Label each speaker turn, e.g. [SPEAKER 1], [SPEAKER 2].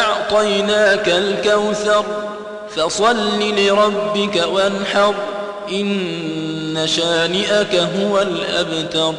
[SPEAKER 1] أعطيناك الكوثر فصل لربك وانحر إن شانئك هو الأبتر